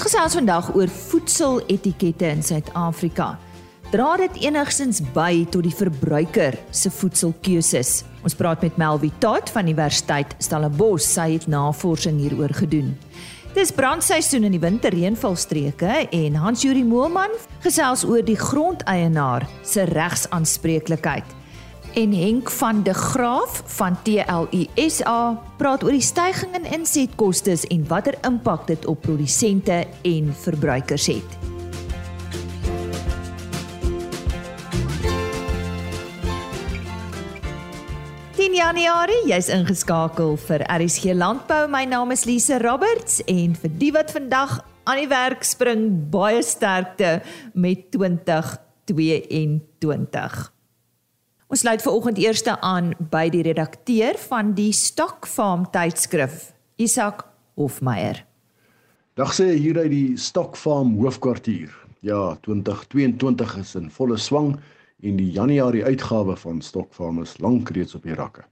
Ons gesels vandag oor voedseletikette in Suid-Afrika. Dra dit enigstens by tot die verbruiker se voedselkeuses? Ons praat met Melvie Tot van Universiteit Stellenbosch. Sy het navorsing hieroor gedoen. Dis brandseisoen in die winterreënvalstreke en Hans Juri Moelman gesels oor die grondeienaar se regsaanspreeklikheid. En Henk van de Graaf van TLUSA praat oor die stygings in insetkoste en watter impak dit op produsente en verbruikers het. In Januarie, jy's ingeskakel vir RSG Landbou. My naam is Lise Roberts en vir die wat vandag aan die werk spring, baie sterkte met 2022. Ons sluit ver oggend eerste aan by die redakteur van die Stokfarm tydskrif, Isak Hofmeyer. Dag sê hier uit die Stokfarm hoofkwartier. Ja, 2022 is in volle swang en die Januarie uitgawe van Stokfarm is lank reeds op die rakke.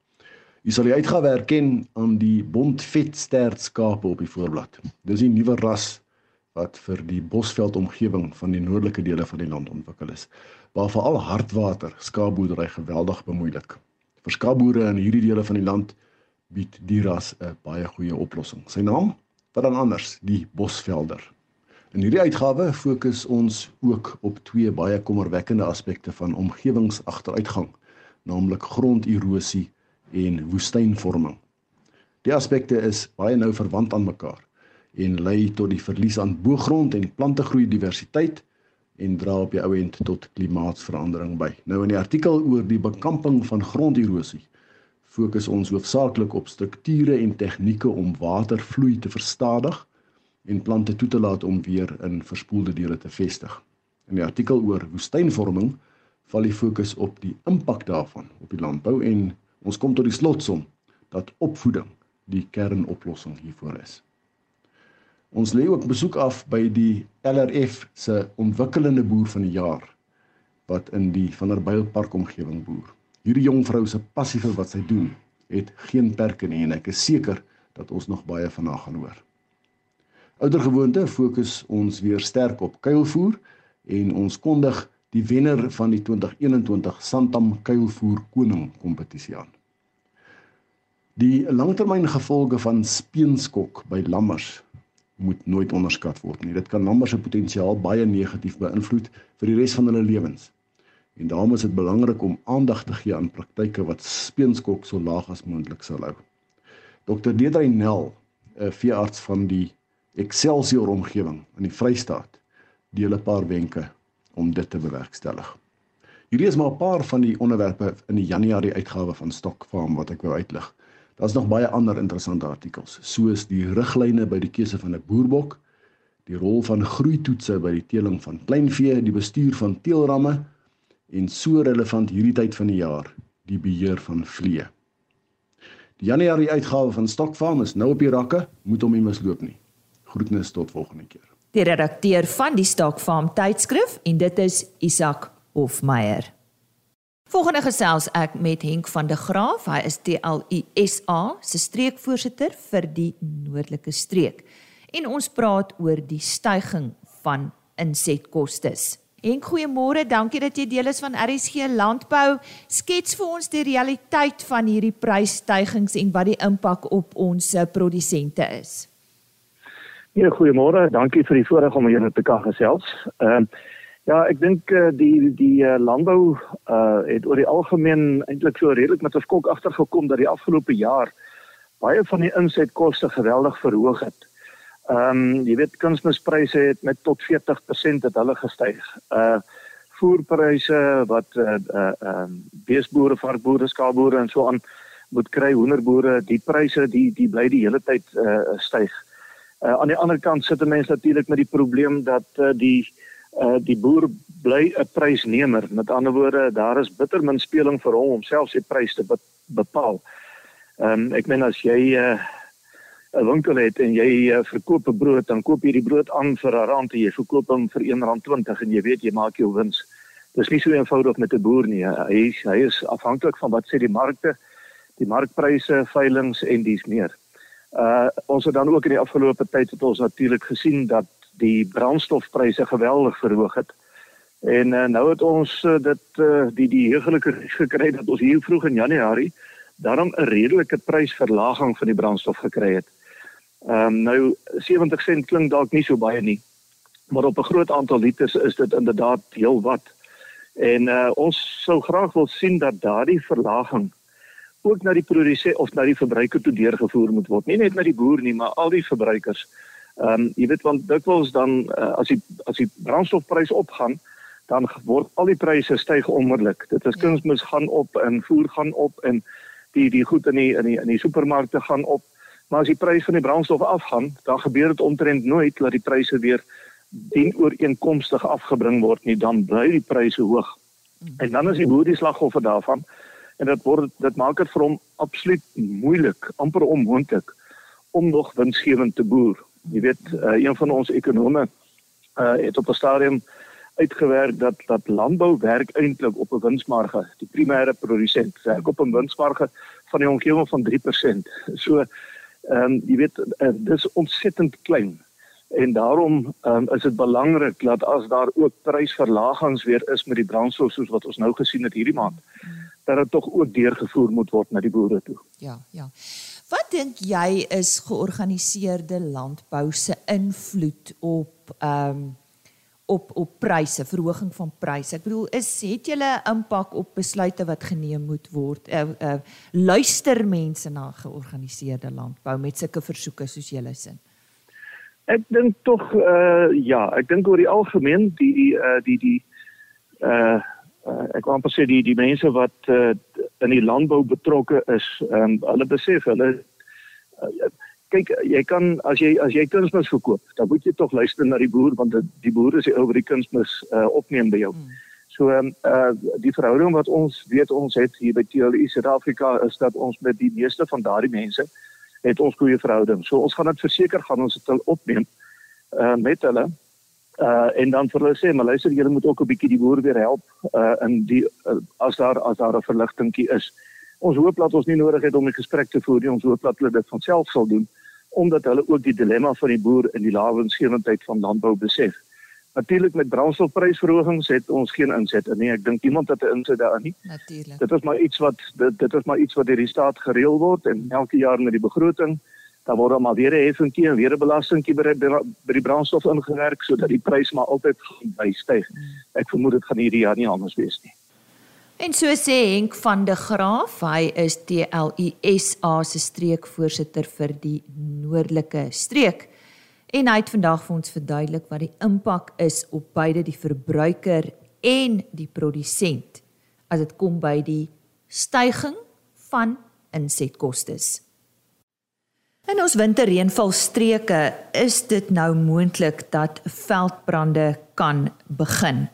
Jy sal die uitgawe herken aan die bontvetstert skape op die voorblad. Dis 'n nuwe ras wat vir die Bosveld omgewing van die noordelike dele van die land ontwikkel is, waar veral hardwater skaapboerdery geweldig bemoeilik. Vir skaapboere in hierdie dele van die land bied die ras 'n baie goeie oplossing. Sy naam, wat dan anders, die Bosvelder. In hierdie uitgawe fokus ons ook op twee baie kommerwekkende aspekte van omgewingsagteruitgang, naamlik gronderosie en woestynvorming. Die aspekte is baie nou verwant aan mekaar en lei tot die verlies aan boergrond en plantegroei diversiteit en dra op die ou end tot klimaatsverandering by. Nou in die artikel oor die bekamping van gronderosie fokus ons hoofsaaklik op strukture en tegnieke om watervloei te verstadig en plante toe te laat om weer in verspoelde dele te vestig. In die artikel oor woestynvorming val die fokus op die impak daarvan op die landbou en ons kom tot die slotsom dat opvoeding die kernoplossing hiervoor is. Ons lê ook besoek af by die LRF se ontwikkelende boer van die jaar wat in die Vanderbijlpark omgewing boer. Hierdie jong vrou se passie vir wat sy doen het geen perke nie en ek is seker dat ons nog baie van haar gaan hoor. Ouder gewoonte fokus ons weer sterk op kuilvoer en ons kondig die wenner van die 2021 Santam kuilvoer koning kompetisie aan. Die langtermyngevolge van speenskok by lammers moet nooit onderskat word nie. Dit kan lammers se potensiaal baie negatief beïnvloed vir die res van hulle lewens. En daarom is dit belangrik om aandag te gee aan praktyke wat speenskok so laag as moontlik sal hou. Dr. Deidre Nel, 'n veearts van die Excelsior omgewing in die Vrystaat, deel 'n paar wenke om dit te bewerkstellig. Hierdie is maar 'n paar van die onderwerpe in die Januarie uitgawe van Stock Farm wat ek wou uitlig. Daar's nog baie ander interessante artikels, soos die riglyne by die keuse van 'n boerbok, die rol van groeitoetse by die teeling van kleinvee, die bestuur van teelramme en so relevant hierdie tyd van die jaar, die beheer van vliee. Die Januarie uitgawe van Stokfarm is nou op die rakke, moet hom nie misloop nie. Groetnis tot volgende keer. Die redakteur van die Stokfarm tydskrif en dit is Isak Hofmeyer. Volgende gesels ek met Henk van der Graaf. Hy is TLUSA se streekvoorsitter vir die noordelike streek. En ons praat oor die stygings van insetkoste. Henk, goeiemôre. Dankie dat jy deel is van RSG Landbou. Skets vir ons die realiteit van hierdie prysstygings en wat die impak op ons eh, produsente is. Ja, goeiemôre. Dankie vir die voorreg om hier te kan gesels. Ehm uh, Ja, ek dink uh, die die uh, landbou uh, het oor die algemeen eintlik so redelik met 'n skok agtergekom dat die afgelope jaar baie van die insetkoste geweldig verhoog het. Ehm um, jy weet kunsmispryse het met tot 40% het hulle gestyg. Uh voerpryse wat uh ehm uh, uh, beesboere, varkboere, skaapboere en so aan moet kry, hoenderboere, die pryse die die bly die hele tyd uh styg. Uh aan die ander kant sit 'n mens natuurlik met die probleem dat uh, die uh die boer bly 'n prysnemer. Met ander woorde, daar is bitter min speling vir hom om self sy prys te bepaal. Ehm um, ek meen as jy 'n uh, winkel het en jy uh, verkoop 'n brood, dan koop jy die brood aan vir 'n rand en jy verkoop hom vir R1.20 en jy weet jy maak jou wins. Dis nie so eenvoudig met 'n boer nie. Hy hy is afhanklik van wat sê die markte, die markpryse, veilinge en dies meer. Uh ons het dan ook in die afgelope tyd het ons natuurlik gesien dat die brandstofpryse geweldig verhoog het. En uh, nou het ons uh, dit uh, die die heugelike gekry dat ons hier vroeg in Januarie daarom 'n redelike prysverlaging van die brandstof gekry het. Ehm um, nou 70 sent klink dalk nie so baie nie. Maar op 'n groot aantal liters is dit inderdaad heel wat. En uh, ons sou graag wil sien dat daardie verlaging ook na die produsent of na die verbruiker toe deurgevoer moet word. Nie net na die boer nie, maar al die verbruikers. Ehm um, jy weet want dikwels dan uh, as die as die brandstofprys opgaan, dan word al die pryse styg onmiddellik. Dit is ja. kunsmis gaan op en voer gaan op en die die goed in die in die in die supermarkte gaan op. Maar as die prys van die brandstof afgaan, dan gebeur dit omtrent nooit dat die pryse weer dien ooreenkomstig afgebring word nie, dan bly die pryse hoog. En dan is die boer die slagoffer daarvan en dit word dit maak dit vir hom absoluut moeilik, amper onmoontlik om nog winsgewend te boer. Jy weet, uh, een van ons ekonome uh, het op 'n stadium uitgewerk dat dat landbou werk eintlik op 'n winsmarge. Die primêre produsent werk op 'n winsmarge van die omgewing van 3%. So ehm um, jy weet uh, dis ontsettend klein en daarom um, is dit belangrik dat as daar ook prysverlagings weer is met die brandstof soos wat ons nou gesien het hierdie maand dat dit tog ook deurgevoer moet word na die boere toe. Ja, ja. Wat dink jy is georganiseerde landbou se invloed op ehm um, op op pryse, verhoging van pryse. Ek bedoel, is het julle 'n impak op besluite wat geneem moet word? Uh, uh luister mense na georganiseerde landbou met sulke versoeke soos julle sin? Ek dink tog uh ja, ek dink oor die algemeen die uh die die uh uh ek wou amper sê die die mense wat uh in die landbou betrokke is, um, hulle besef hulle uh, kyk jy kan as jy as jy kunsmis verkoop, dan moet jy tog luister na die boer want die boer is die ou wat die kunsmis uh, opneem by jou. Hmm. So ehm uh, die verhouding wat ons weet ons het hier by TLI Suid-Afrika is dat ons met die meeste van daardie mense het ons goeie verhouding. So ons gaan dit verseker gaan ons dit opneem uh, met hulle uh en dan vir hulle sê maar luister julle moet ook 'n bietjie die boer weer help uh in die uh, as daar as daar 'n verligtingkie is. Ons hoop dat ons nie nodig het om 'n gesprek te voer nie. Ons hoop dat hulle dit van self sal doen omdat hulle ook die dilemma van die boer in die lae winsgewendheid van landbou besef. Natuurlik met brandstofprysverhogings het ons geen inset in nie. Ek dink iemand het 'n inset daarin nie. Natuurlik. Dit is maar iets wat dit, dit is maar iets wat deur die staat gereël word en elke jaar met die begroting dan word daar maar weer 'n heffingkie en weer 'n belastingkie by by die brandstof ingewerk sodat die prys maar altyd gaan styg. Ek vermoed dit gaan hierdie jaar nie anders wees nie. En so sê Henk van der Graaf, hy is TLUSA se streekvoorsitter vir die noordelike streek. En hy het vandag vir ons verduidelik wat die impak is op beide die verbruiker en die produsent as dit kom by die styging van insetkoste. In ons winterreënvalstreke is dit nou moontlik dat veldbrande kan begin.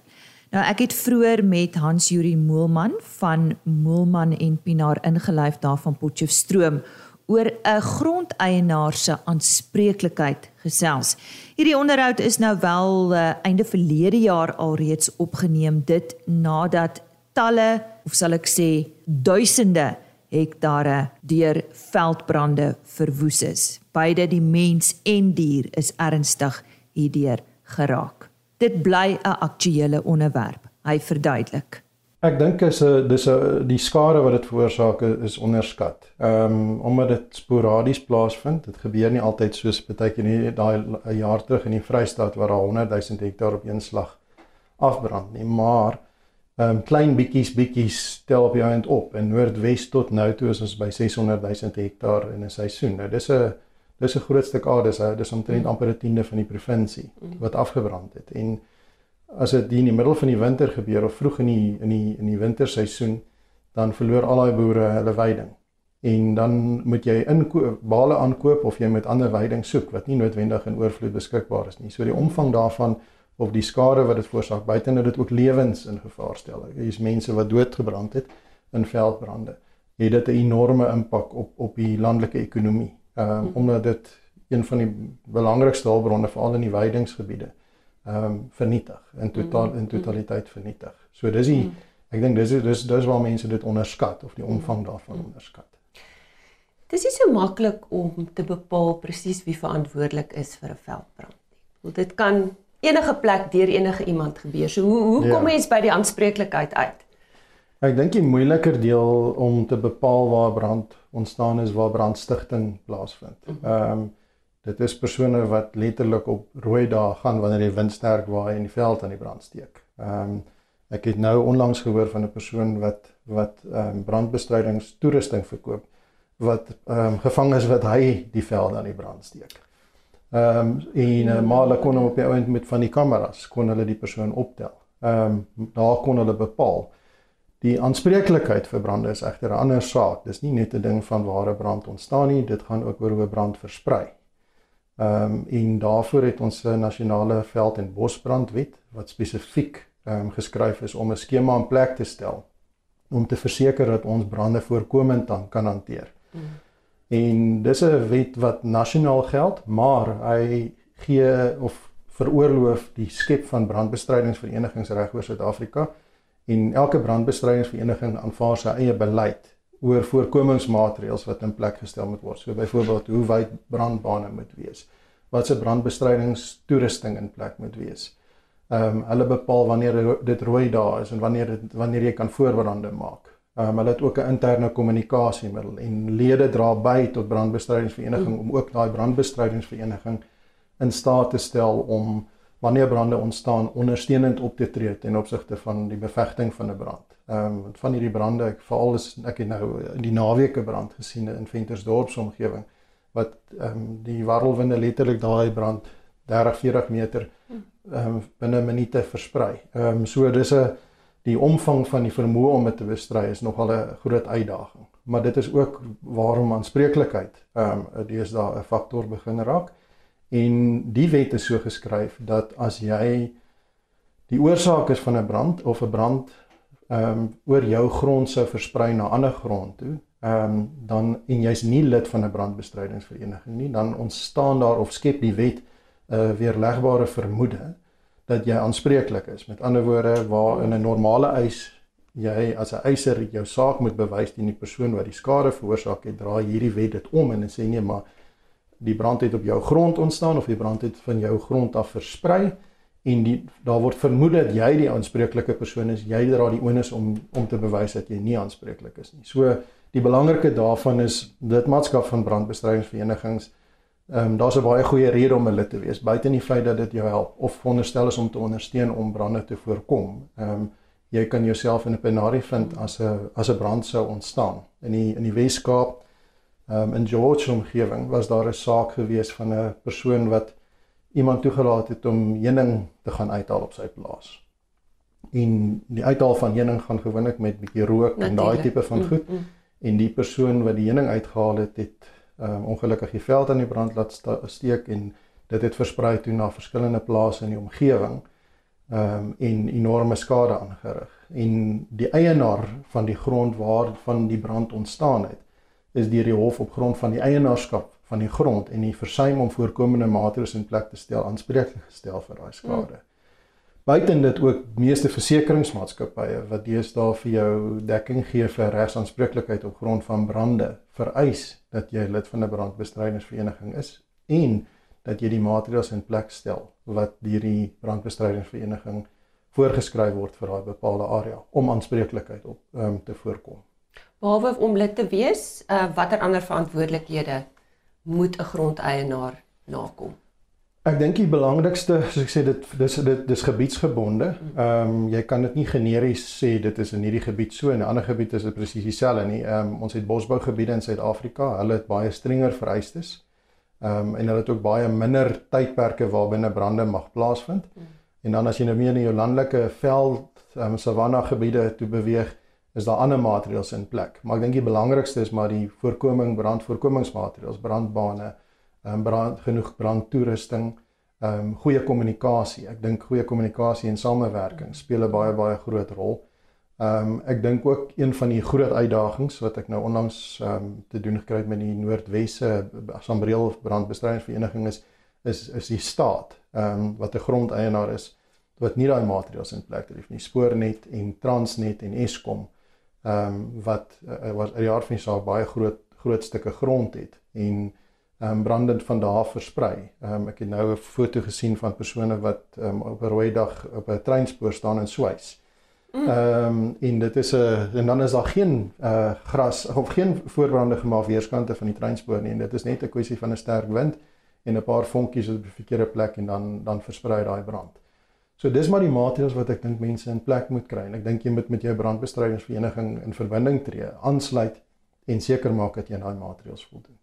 Nou ek het vroeër met Hans Juri Moelman van Moelman en Pinaar ingelyf daar van Potchefstroom oor 'n grondeienaar se aanspreeklikheid gesels. Hierdie onderhoud is nou wel uh, einde verlede jaar alreeds opgeneem dit nadat talle of sal ek sê duisende hektare deur veldbrande verwoes is. Beide die mens en dier is ernstig hierdeur geraak dit bly 'n aktuële onderwerp. Hy verduidelik. Ek dink is 'n dis 'n die skade wat dit veroorsaak is onderskat. Ehm um, omdat dit sporadies plaasvind. Dit gebeur nie altyd soos baie keer nie daai 'n jaar terug in die Vrystaat waar daar 100 000 hektaar op een slag afbrand nie, maar um, klein bietjies bietjies tel op jou end op en noordwes tot nou toe is ons by 600 000 hektaar in 'n seisoen. Nou dis 'n dis 'n groot stuk aarde, dis dis omtrent mm. amper 'n tiende van die provinsie mm. wat afgebrand het. En as dit in die middel van die winter gebeur of vroeg in die in die in die winterseisoen, dan verloor al daai boere hulle veiding. En dan moet jy inkoop bale aankoop of jy met ander veiding soek wat nie noodwendig in oorvloed beskikbaar is nie. So die omvang daarvan of die skade wat dit veroorsaak, buite dat dit ook lewens in gevaar stel. Hier is mense wat doodgebrand het in veldbrande. Het dit 'n enorme impak op op die landelike ekonomie ehm um, omdat dit een van die belangrikste hulpbronne veral in die weidingsgebiede ehm um, vernietig in totaal in totaliteit vernietig. So dis die ek dink dis dis dis waar mense dit onderskat of die omvang daarvan onderskat. Dis nie so maklik om te bepaal presies wie verantwoordelik is vir 'n veldbrand nie. Want dit kan enige plek deur enige iemand gebeur. So hoe hoe kom ja. mens by die aanspreeklikheid uit? Ek dink die moeiliker deel om te bepaal waar brand ontstaan is waar brandstigting plaasvind. Mhm. Ehm um, dit is persone wat letterlik op rooi dae gaan wanneer die wind sterk waai en die veld aan die brand steek. Ehm um, ek het nou onlangs gehoor van 'n persoon wat wat ehm um, brandbestrydingstoerusting verkoop wat ehm um, gevang is wat hy die veld aan die brand steek. Ehm um, en uh, maar hulle kon hom op die ouend met van die kameras kon hulle die persoon optel. Ehm um, daar kon hulle bepaal Die aanspreeklikheid vir brande is egter 'n ander saak. Dis nie net 'n ding van waar 'n brand ontstaan nie, dit gaan ook oor hoe 'n brand versprei. Ehm um, en daarvoor het ons 'n nasionale veld- en bosbrandwet wat spesifiek ehm um, geskryf is om 'n skema in plek te stel om te verseker dat ons brande voorkomend dan kan hanteer. Mm. En dis 'n wet wat nasionaal geld, maar hy gee of veroorloof die skep van brandbestrydingsverenigings reg oor Suid-Afrika en elke brandbestrydingsvereniging aanvaar sy eie beleid oor voorkomingsmaatreëls wat in plek gestel moet word. So byvoorbeeld hoe wyd brandbane moet wees. Wat se brandbestrydingstoerusting in plek moet wees. Ehm um, hulle bepaal wanneer dit rooi dae is en wanneer dit wanneer jy kan voorbrande maak. Um, hulle het ook 'n interne kommunikasiemiddel en lede dra by tot brandbestrydingsvereniging om ook daai brandbestrydingsvereniging in staat te stel om wanneer brande ontstaan ondersteunend op te tree ten opsigte van die bevegting van 'n brand. Ehm um, van hierdie brande, ek veral is ek het nou in die naweek 'n brand gesien in Ventersdorp se omgewing wat ehm um, die warrelwinde letterlik daai brand 30 40 meter ehm um, binne minute versprei. Ehm um, so dis 'n die omvang van die vermoë om dit te bestry is nogal 'n groot uitdaging. Maar dit is ook waarom aanspreeklikheid ehm um, deesdae 'n faktor begin raak. En die wet is so geskryf dat as jy die oorsaak is van 'n brand of 'n brand ehm um, oor jou grond sou versprei na ander grond toe, ehm um, dan en jy's nie lid van 'n brandbestrydingsvereniging nie, dan ontstaan daar of skep die wet 'n uh, weerlegbare vermoede dat jy aanspreeklik is. Met ander woorde, waar in 'n normale eis jy as 'n eiser jou saak moet bewys teen die persoon wat die skade veroorsaak het, draai hierdie wet dit om en sê nee, maar die brand het op jou grond ontstaan of die brand het van jou grond af versprei en die daar word vermoed dat jy die aanspreeklike persoon is jy dra die onus om om te bewys dat jy nie aanspreeklik is nie. So die belangrike daarvan is dit maatskap van brandbestrydingsverenigings ehm um, daar's 'n baie goeie rede om 'n lid te wees buite die feit dat dit jou help of veronderstel is om te ondersteun om brande te voorkom. Ehm um, jy kan jouself in 'n penarie vind as 'n as 'n brand sou ontstaan. In die in die Wes-Kaap um, in George omgewing was daar 'n saak gewees van 'n persoon wat iemand toegelaat het om heuning te gaan uithaal op sy plaas. En die uithaal van heuning gaan gewoonlik met bietjie rook Natuurlijk. en daai tipe van mm, goed. Mm, mm. En die persoon wat die heuning uitgehaal het, het um, ongelukkig die veld aan die brand laat steek en dit het versprei toe na verskillende plase in die omgewing. Ehm um, en enorme skade aangerig. En die eienaar van die grond waar van die brand ontstaan het, is deur die hof op grond van die eienaarskap van die grond en die versuim om voorkomende maatreëls in plek te stel aanspreeklik gestel vir daai skade. Hmm. Buiten dit ook meeste versekeringsmaatskappye wat deesdae vir jou dekking gee vir regsaanspreeklikheid op grond van brande vereis dat jy lid van 'n brandbestrydingsvereniging is en dat jy die maatreëls in plek stel wat deur die brandbestrydingsvereniging voorgeskryf word vir daai bepaalde area om aanspreeklikheid op um, te voorkom behalwe om lid te wees, uh, watter ander verantwoordelikhede moet 'n grondeienaar nakom? Ek dink die belangrikste, soos ek sê dit dis dit dis gebiedsgebonde. Ehm um, jy kan dit nie generies sê dit is in hierdie gebied so en 'n ander gebied is dit presies dieselfde nie. Ehm um, ons het bosbougebiede in Suid-Afrika. Hulle het baie strenger vereistes. Ehm um, en hulle het ook baie minder tydperke waarbinne brande mag plaasvind. En dan as jy nou meer in jou landelike veld, ehm um, savanna gebiede toe beweeg, is daar ander maatreëls in plek. Maar ek dink die belangrikste is maar die voorkoming brandvoorkomingsmaatreëls, brandbane, um, brand genoeg brandtoerusting, ehm um, goeie kommunikasie. Ek dink goeie kommunikasie en samewerking speel 'n baie baie groot rol. Ehm um, ek dink ook een van die groot uitdagings wat ek nou onlangs ehm um, te doen gekry het met die Noordwesse Sambreel brandbestrydingsvereniging is is is die staat ehm um, wat 'n grondeienaar is wat nie daai maatreëls in plek het nie. Spoornet en Transnet en Eskom ehm um, wat uh, was 'n jaar van die saak baie groot groot stukke grond het en um, brandend van daar versprei. Ehm um, ek het nou 'n foto gesien van persone wat ehm um, op 'n rooi dag op 'n treinspoor staan en swys. Mm. Ehm um, en dit is 'n en dan is daar geen uh gras of geen voorbrande gemaak weerskante van die treinspoor nie en dit is net 'n kwessie van 'n sterk wind en 'n paar vonkies op 'n verkeerde plek en dan dan versprei daai brand. So dis maar die maatreëls wat ek dink mense in plek moet kry en ek dink jy moet met jou brandbestrydingsvereniging in verbinding tree, aansluit en seker maak dat jy daai maatreëls voldoen.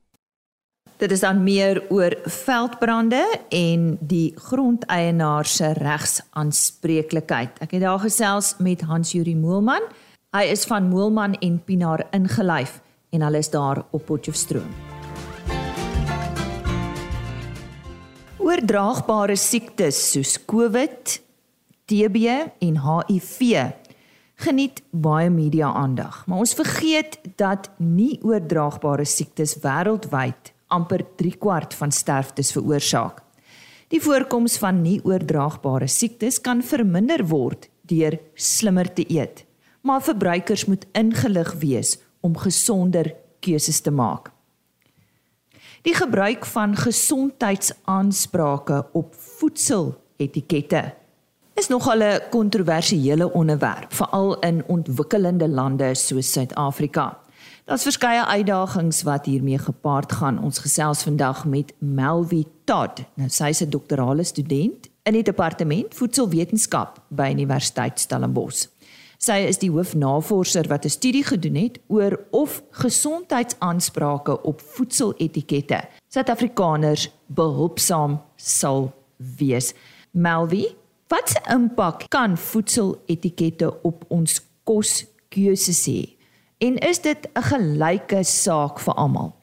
Dit is dan meer oor veldbrande en die grondeienaar se regsaanspreeklikheid. Ek het daar gesels met Hans Juri Moelman. Hy is van Moelman en Pinaar ingelyf en hulle is daar op Potchefstroom. Oordraagbare siektes soos COVID, TB en HIV geniet baie media aandag, maar ons vergeet dat nie oordraagbare siektes wêreldwyd amper 3 kwart van sterftes veroorsaak. Die voorkoms van nie oordraagbare siektes kan verminder word deur slimmer te eet, maar verbruikers moet ingelig wees om gesonder keuses te maak. Die gebruik van gesondheidsaansprake op voedseletikette is nogal 'n kontroversiële onderwerp, veral in ontwikkelende lande soos Suid-Afrika. Daar's verskeie uitdagings wat hiermee gepaard gaan. Ons gesels vandag met Melvie Todd. Nou sy's 'n doktorale student in die departement voedselwetenskap by Universiteit Stellenbosch. Sy is die hoofnavorser wat 'n studie gedoen het oor of gesondheidsaansprake op voedseletikette Suid-Afrikaners behulpsaam sal wees. Melvie, watse impak kan voedseletikette op ons koskeuses hê? En is dit 'n gelyke saak vir almal?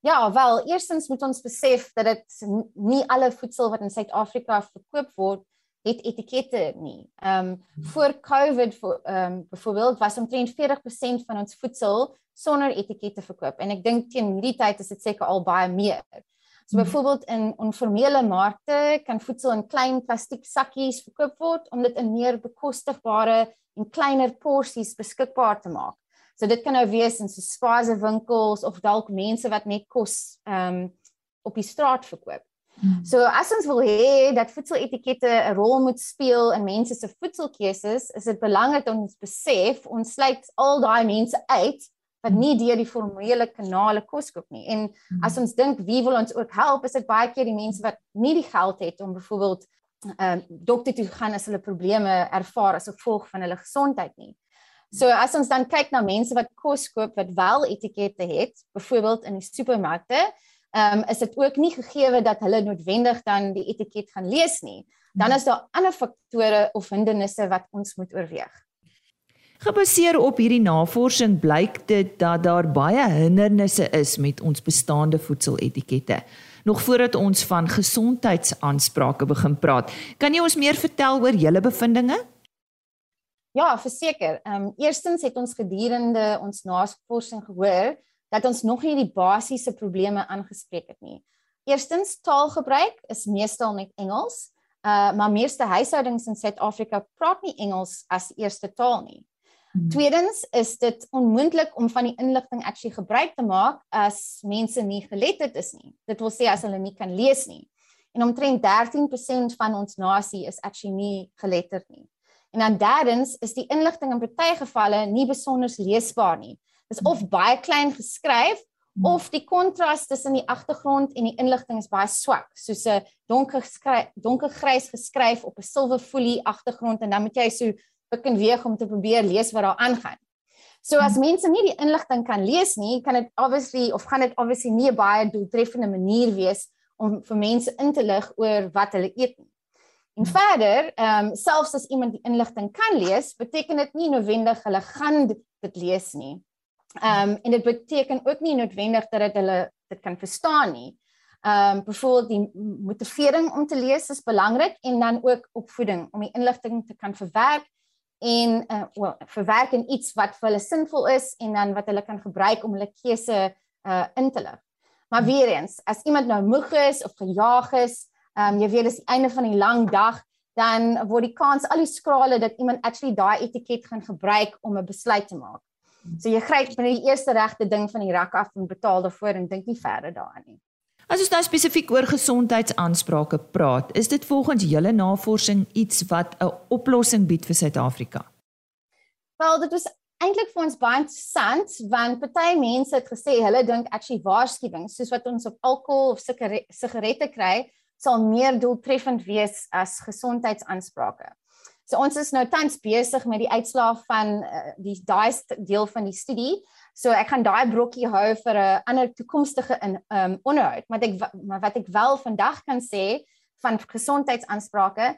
Ja, wel, eerstens moet ons besef dat dit nie alle voedsel wat in Suid-Afrika verkoop word het etikette nie. Ehm um, voor COVID voor ehm um, byvoorbeeld was omtrent 40% van ons voedsel sonder etikette verkoop en ek dink teen hierdie tyd is dit seker al baie meer. So hmm. byvoorbeeld in onformele markte kan voedsel in klein plastiek sakkies verkoop word om dit in meer bekostigbare en kleiner porsies beskikbaar te maak. So dit kan nou wees in so spaarse winkels of dalk mense wat net kos ehm um, op die straat verkoop. Hmm. So as ons wil hê dat voedseletikette 'n rol moet speel in mense se voedselkeuses, is dit belangrik dat ons besef ons sluit al daai mense uit wat nie deur die formele kanale kos koop nie. En hmm. as ons dink wie wil ons ook help, is dit baie keer die mense wat nie die geld het om byvoorbeeld ehm uh, dokter toe gaan as hulle probleme ervaar as gevolg van hulle gesondheid nie. So as ons dan kyk na mense wat kos koop wat wel etikette het, byvoorbeeld in die supermarkte, ehm um, is dit ook nie gegee dat hulle noodwendig dan die etiket gaan lees nie. Dan is daar ander faktore of hindernisse wat ons moet oorweeg. Gebaseer op hierdie navorsing blyk dit dat daar baie hindernisse is met ons bestaande voedseletikette. Nog voordat ons van gesondheidsaansprake begin praat, kan jy ons meer vertel oor julle bevindinge? Ja, verseker. Ehm um, eerstens het ons gedurende ons navorsing gehoor dat ons nog nie die basiese probleme aangespreek het nie. Eerstens, taalgebruik is meestal net Engels, uh maar meeste huishoudings in Suid-Afrika praat nie Engels as eerste taal nie. Hmm. Tweedens is dit onmoontlik om van die inligting actually gebruik te maak as mense nie geletterd is nie. Dit wil sê as hulle nie kan lees nie. En omtrent 13% van ons nasie is actually nie geletterd nie. En dan derdens is die inligting in baie gevalle nie besonder leesbaar nie is of baie klein geskryf of die kontras tussen die agtergrond en die inligting is baie swak soos 'n donker geskryf donkergrys geskryf op 'n silwerfolie agtergrond en dan moet jy so begin weeg om te probeer lees wat daar aangaan. So as mense nie die inligting kan lees nie, kan dit obviously of gaan dit obviously nie 'n baie doeltreffende manier wees om vir mense in te lig oor wat hulle eet nie. En verder, ehm um, selfs as iemand die inligting kan lees, beteken dit nie noodwendig hulle gaan dit lees nie. Ehm um, en dit beteken ook nie noodwendig dat dit hulle dit kan verstaan nie. Ehm um, byvoorbeeld die motivering om te lees is belangrik en dan ook opvoeding om die inligting te kan verwerk en uh well, verwerk in iets wat vir hulle sinvol is en dan wat hulle kan gebruik om hulle keuse uh in te lig. Maar weer eens, as iemand nou moeg is of gejaag is, ehm um, jy weet dis die einde van die lang dag, dan word die kans al die skrale dat iemand actually daai etiket gaan gebruik om 'n besluit te maak. So jy gryp met die eerste regte ding van die rak af en betaal daarvoor en dink nie verder daaraan nie. As ons nou spesifiek oor gesondheidsaansprake praat, is dit volgens julle navorsing iets wat 'n oplossing bied vir Suid-Afrika? Wel, dit was eintlik vir ons baie interessant want party mense het gesê hulle dink actually waarskuwings soos wat ons op alkohol of sigarette kry sal meer doeltreffend wees as gesondheidsaansprake. So ons is nou tans besig met die uitslae van uh, die daai deel van die studie. So ek gaan daai brokkie hou vir 'n ander toekomstige in um onderhoud, maar ek maar wat ek wel vandag kan sê van gesondheidsaansprake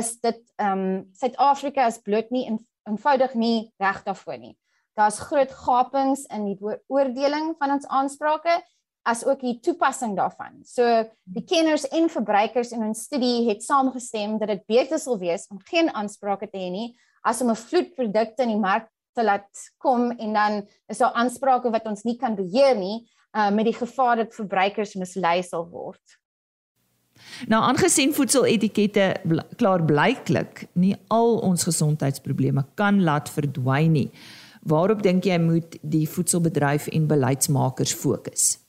is dit um Suid-Afrika is bloot nie in, eenvoudig nie reg daarvoor nie. Daar's groot gapings in die beoordeling van ons aansprake as ook die toepassing daarvan. So die kenners en verbruikers in ons studie het saamgestem dat dit beter sal wees om geen aansprake te hê nie as om 'n vloed produkte in die mark te laat kom en dan is daar aansprake wat ons nie kan beheer nie uh, met die gevaar dat verbruikers mislei sal word. Nou aangesien voedseletikette klaarblyklik nie al ons gesondheidsprobleme kan laat verdwyn nie, waarop dink jy moet die voedselbedryf en beleidsmakers fokus?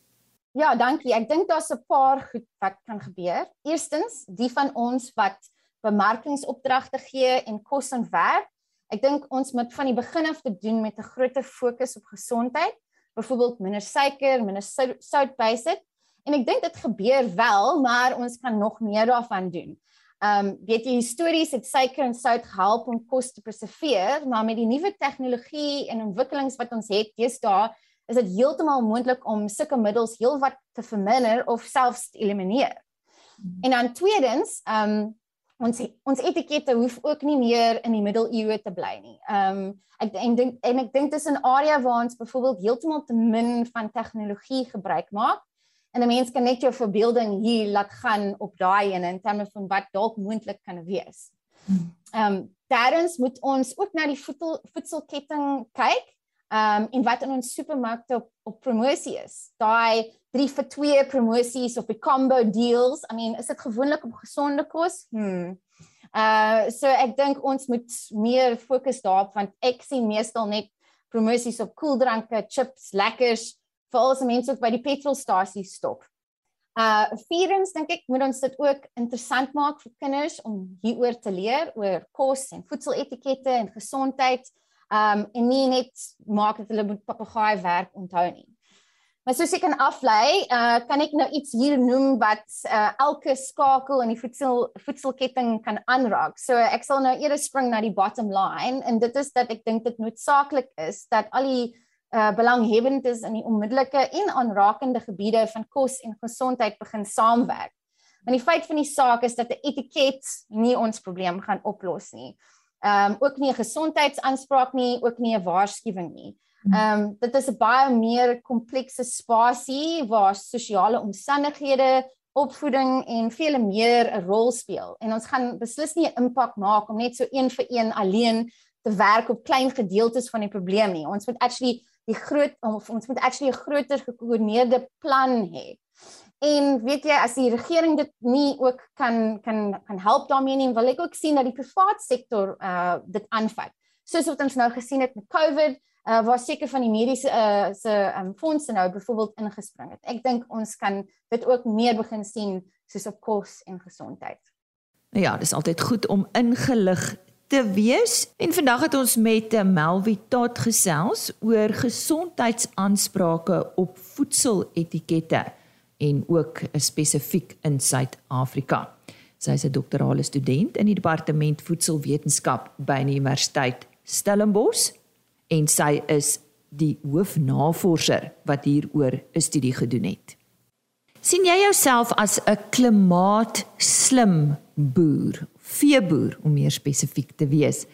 Ja, dankie. Ek dink daar's 'n paar goed wat kan gebeur. Eerstens, die van ons wat bemarkingsopdragte gee en kos en werk. Ek dink ons moet van die begin af te doen met 'n groter fokus op gesondheid, byvoorbeeld minder suiker, minder sout bysit. En ek dink dit gebeur wel, maar ons kan nog meer daarvan doen. Ehm um, weet jy histories het suiker en sout gehelp om kos te preserveer, maar met die nuwe tegnologie en ontwikkelings wat ons het deesdae, is dit heeltemal moontlik om sulke middels heelwat te verminder of selfs te elimineer. Hmm. En dan tweedens, ehm um, ons ons etikette hoef ook nie meer in die middeleeue te bly nie. Ehm um, ek en dink en ek dink dis 'n area waar ons byvoorbeeld heeltemal te min van tegnologie gebruik maak. En 'n mens kan net jou verbeelding hier laat gaan op daai en in terme van wat dalk moontlik kan wees. Hmm. Ehm um, daarens moet ons ook na die voedsel voedselketting kyk um en wat in ons supermarkte op op promosie is. Daai 3 vir 2 promosies of die combo deals. I mean, is dit gewoonlik op gesonde kos? Hmm. Uh so ek dink ons moet meer fokus daarop want ek sien meestal net promosies op koeldranke, chips, lekkers vir al die mense wat by die petrolstasies stop. Uh vierens dink ek moet ons dit ook interessant maak vir kinders om hieroor te leer oor kos en voedseletikette en gesondheid um en nie net maak dat hulle moet papegaai werk onthou nie. Maar soos ek kan aflei, uh kan ek nou iets hier noem wat uh elke skakel in die voedsel voedselketting kan aanraak. So ek sal nou eers spring na die bottom line en dit is dat ek dink dit noodsaaklik is dat al die uh belanghebbendes in die onmiddellike en aanrakende gebiede van kos en gesondheid begin saamwerk. Want die feit van die saak is dat 'n etiket nie ons probleem gaan oplos nie ehm um, ook nie 'n gesondheidsaanspraak nie, ook nie 'n waarskuwing nie. Hmm. Ehm um, dit is 'n baie meer komplekse spasie waar sosiale omstandighede, opvoeding en vele meer 'n rol speel. En ons gaan beslis nie 'n impak maak om net so een vir een alleen te werk op klein gedeeltes van die probleem nie. Ons moet actually die groot of ons moet actually 'n groter gekoördineerde plan hê. En weet jy as die regering dit nie ook kan kan kan help daarmee nie, wil ek ook sien dat die private sektor uh dit aanvat. Soos wat ons nou gesien het met COVID, uh waar seker van die mediese uh se um fondse nou byvoorbeeld ingespring het. Ek dink ons kan dit ook meer begin sien soos op kos en gesondheid. Ja, dis altyd goed om ingelig te wees. En vandag het ons met uh, Melvie Tot gesels oor gesondheidsaansprake op voedseletikette en ook spesifiek in Suid-Afrika. Sy is 'n doktorale student in die departement voedselwetenskap by die Universiteit Stellenbosch en sy is die hoofnavorser wat hieroor 'n studie gedoen het. sien jy jouself as 'n klimaatslim boer, veeboer om meer spesifiek te wees?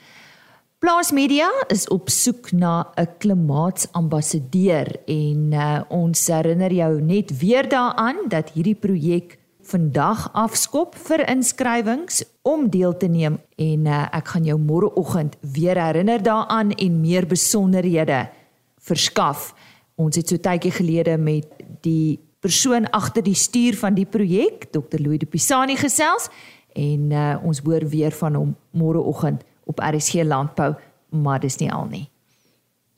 Plaas Media is op soek na 'n klimaatsambassadeur en uh, ons herinner jou net weer daaraan dat hierdie projek vandag afskop vir inskrywings om deel te neem en uh, ek gaan jou môreoggend weer herinner daaraan en meer besonderhede verskaf. Ons het so tydjie gelede met die persoon agter die stuur van die projek, Dr. Louis de Pisani gesels en uh, ons hoor weer van hom môreoggend op RSG Landbou, maar dis nie al nie.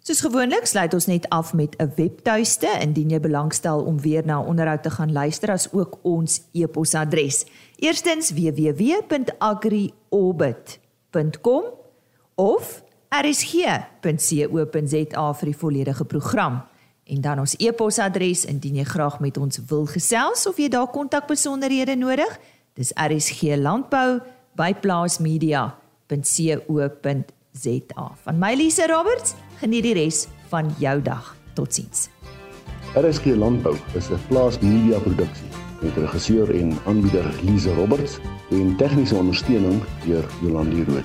Soos gewoonlik sluit ons net af met 'n webtuiste indien jy belangstel om weer na onderhoud te gaan luister as ook ons e-posadres. Eerstens www.agriorbit.com of rsg.co.za vir die volledige program. En dan ons e-posadres indien jy graag met ons wil gesels of jy daar kontakbesonderhede nodig. Dis rsglandbou@plaasmedia.co.za. Van my Lise Roberts Geniet die res van jou dag. Totsiens. RSG Landbou is 'n plaas media produksie met regisseur en aanbieder Lize Roberts en tegniese ondersteuning deur Jolande Rooi.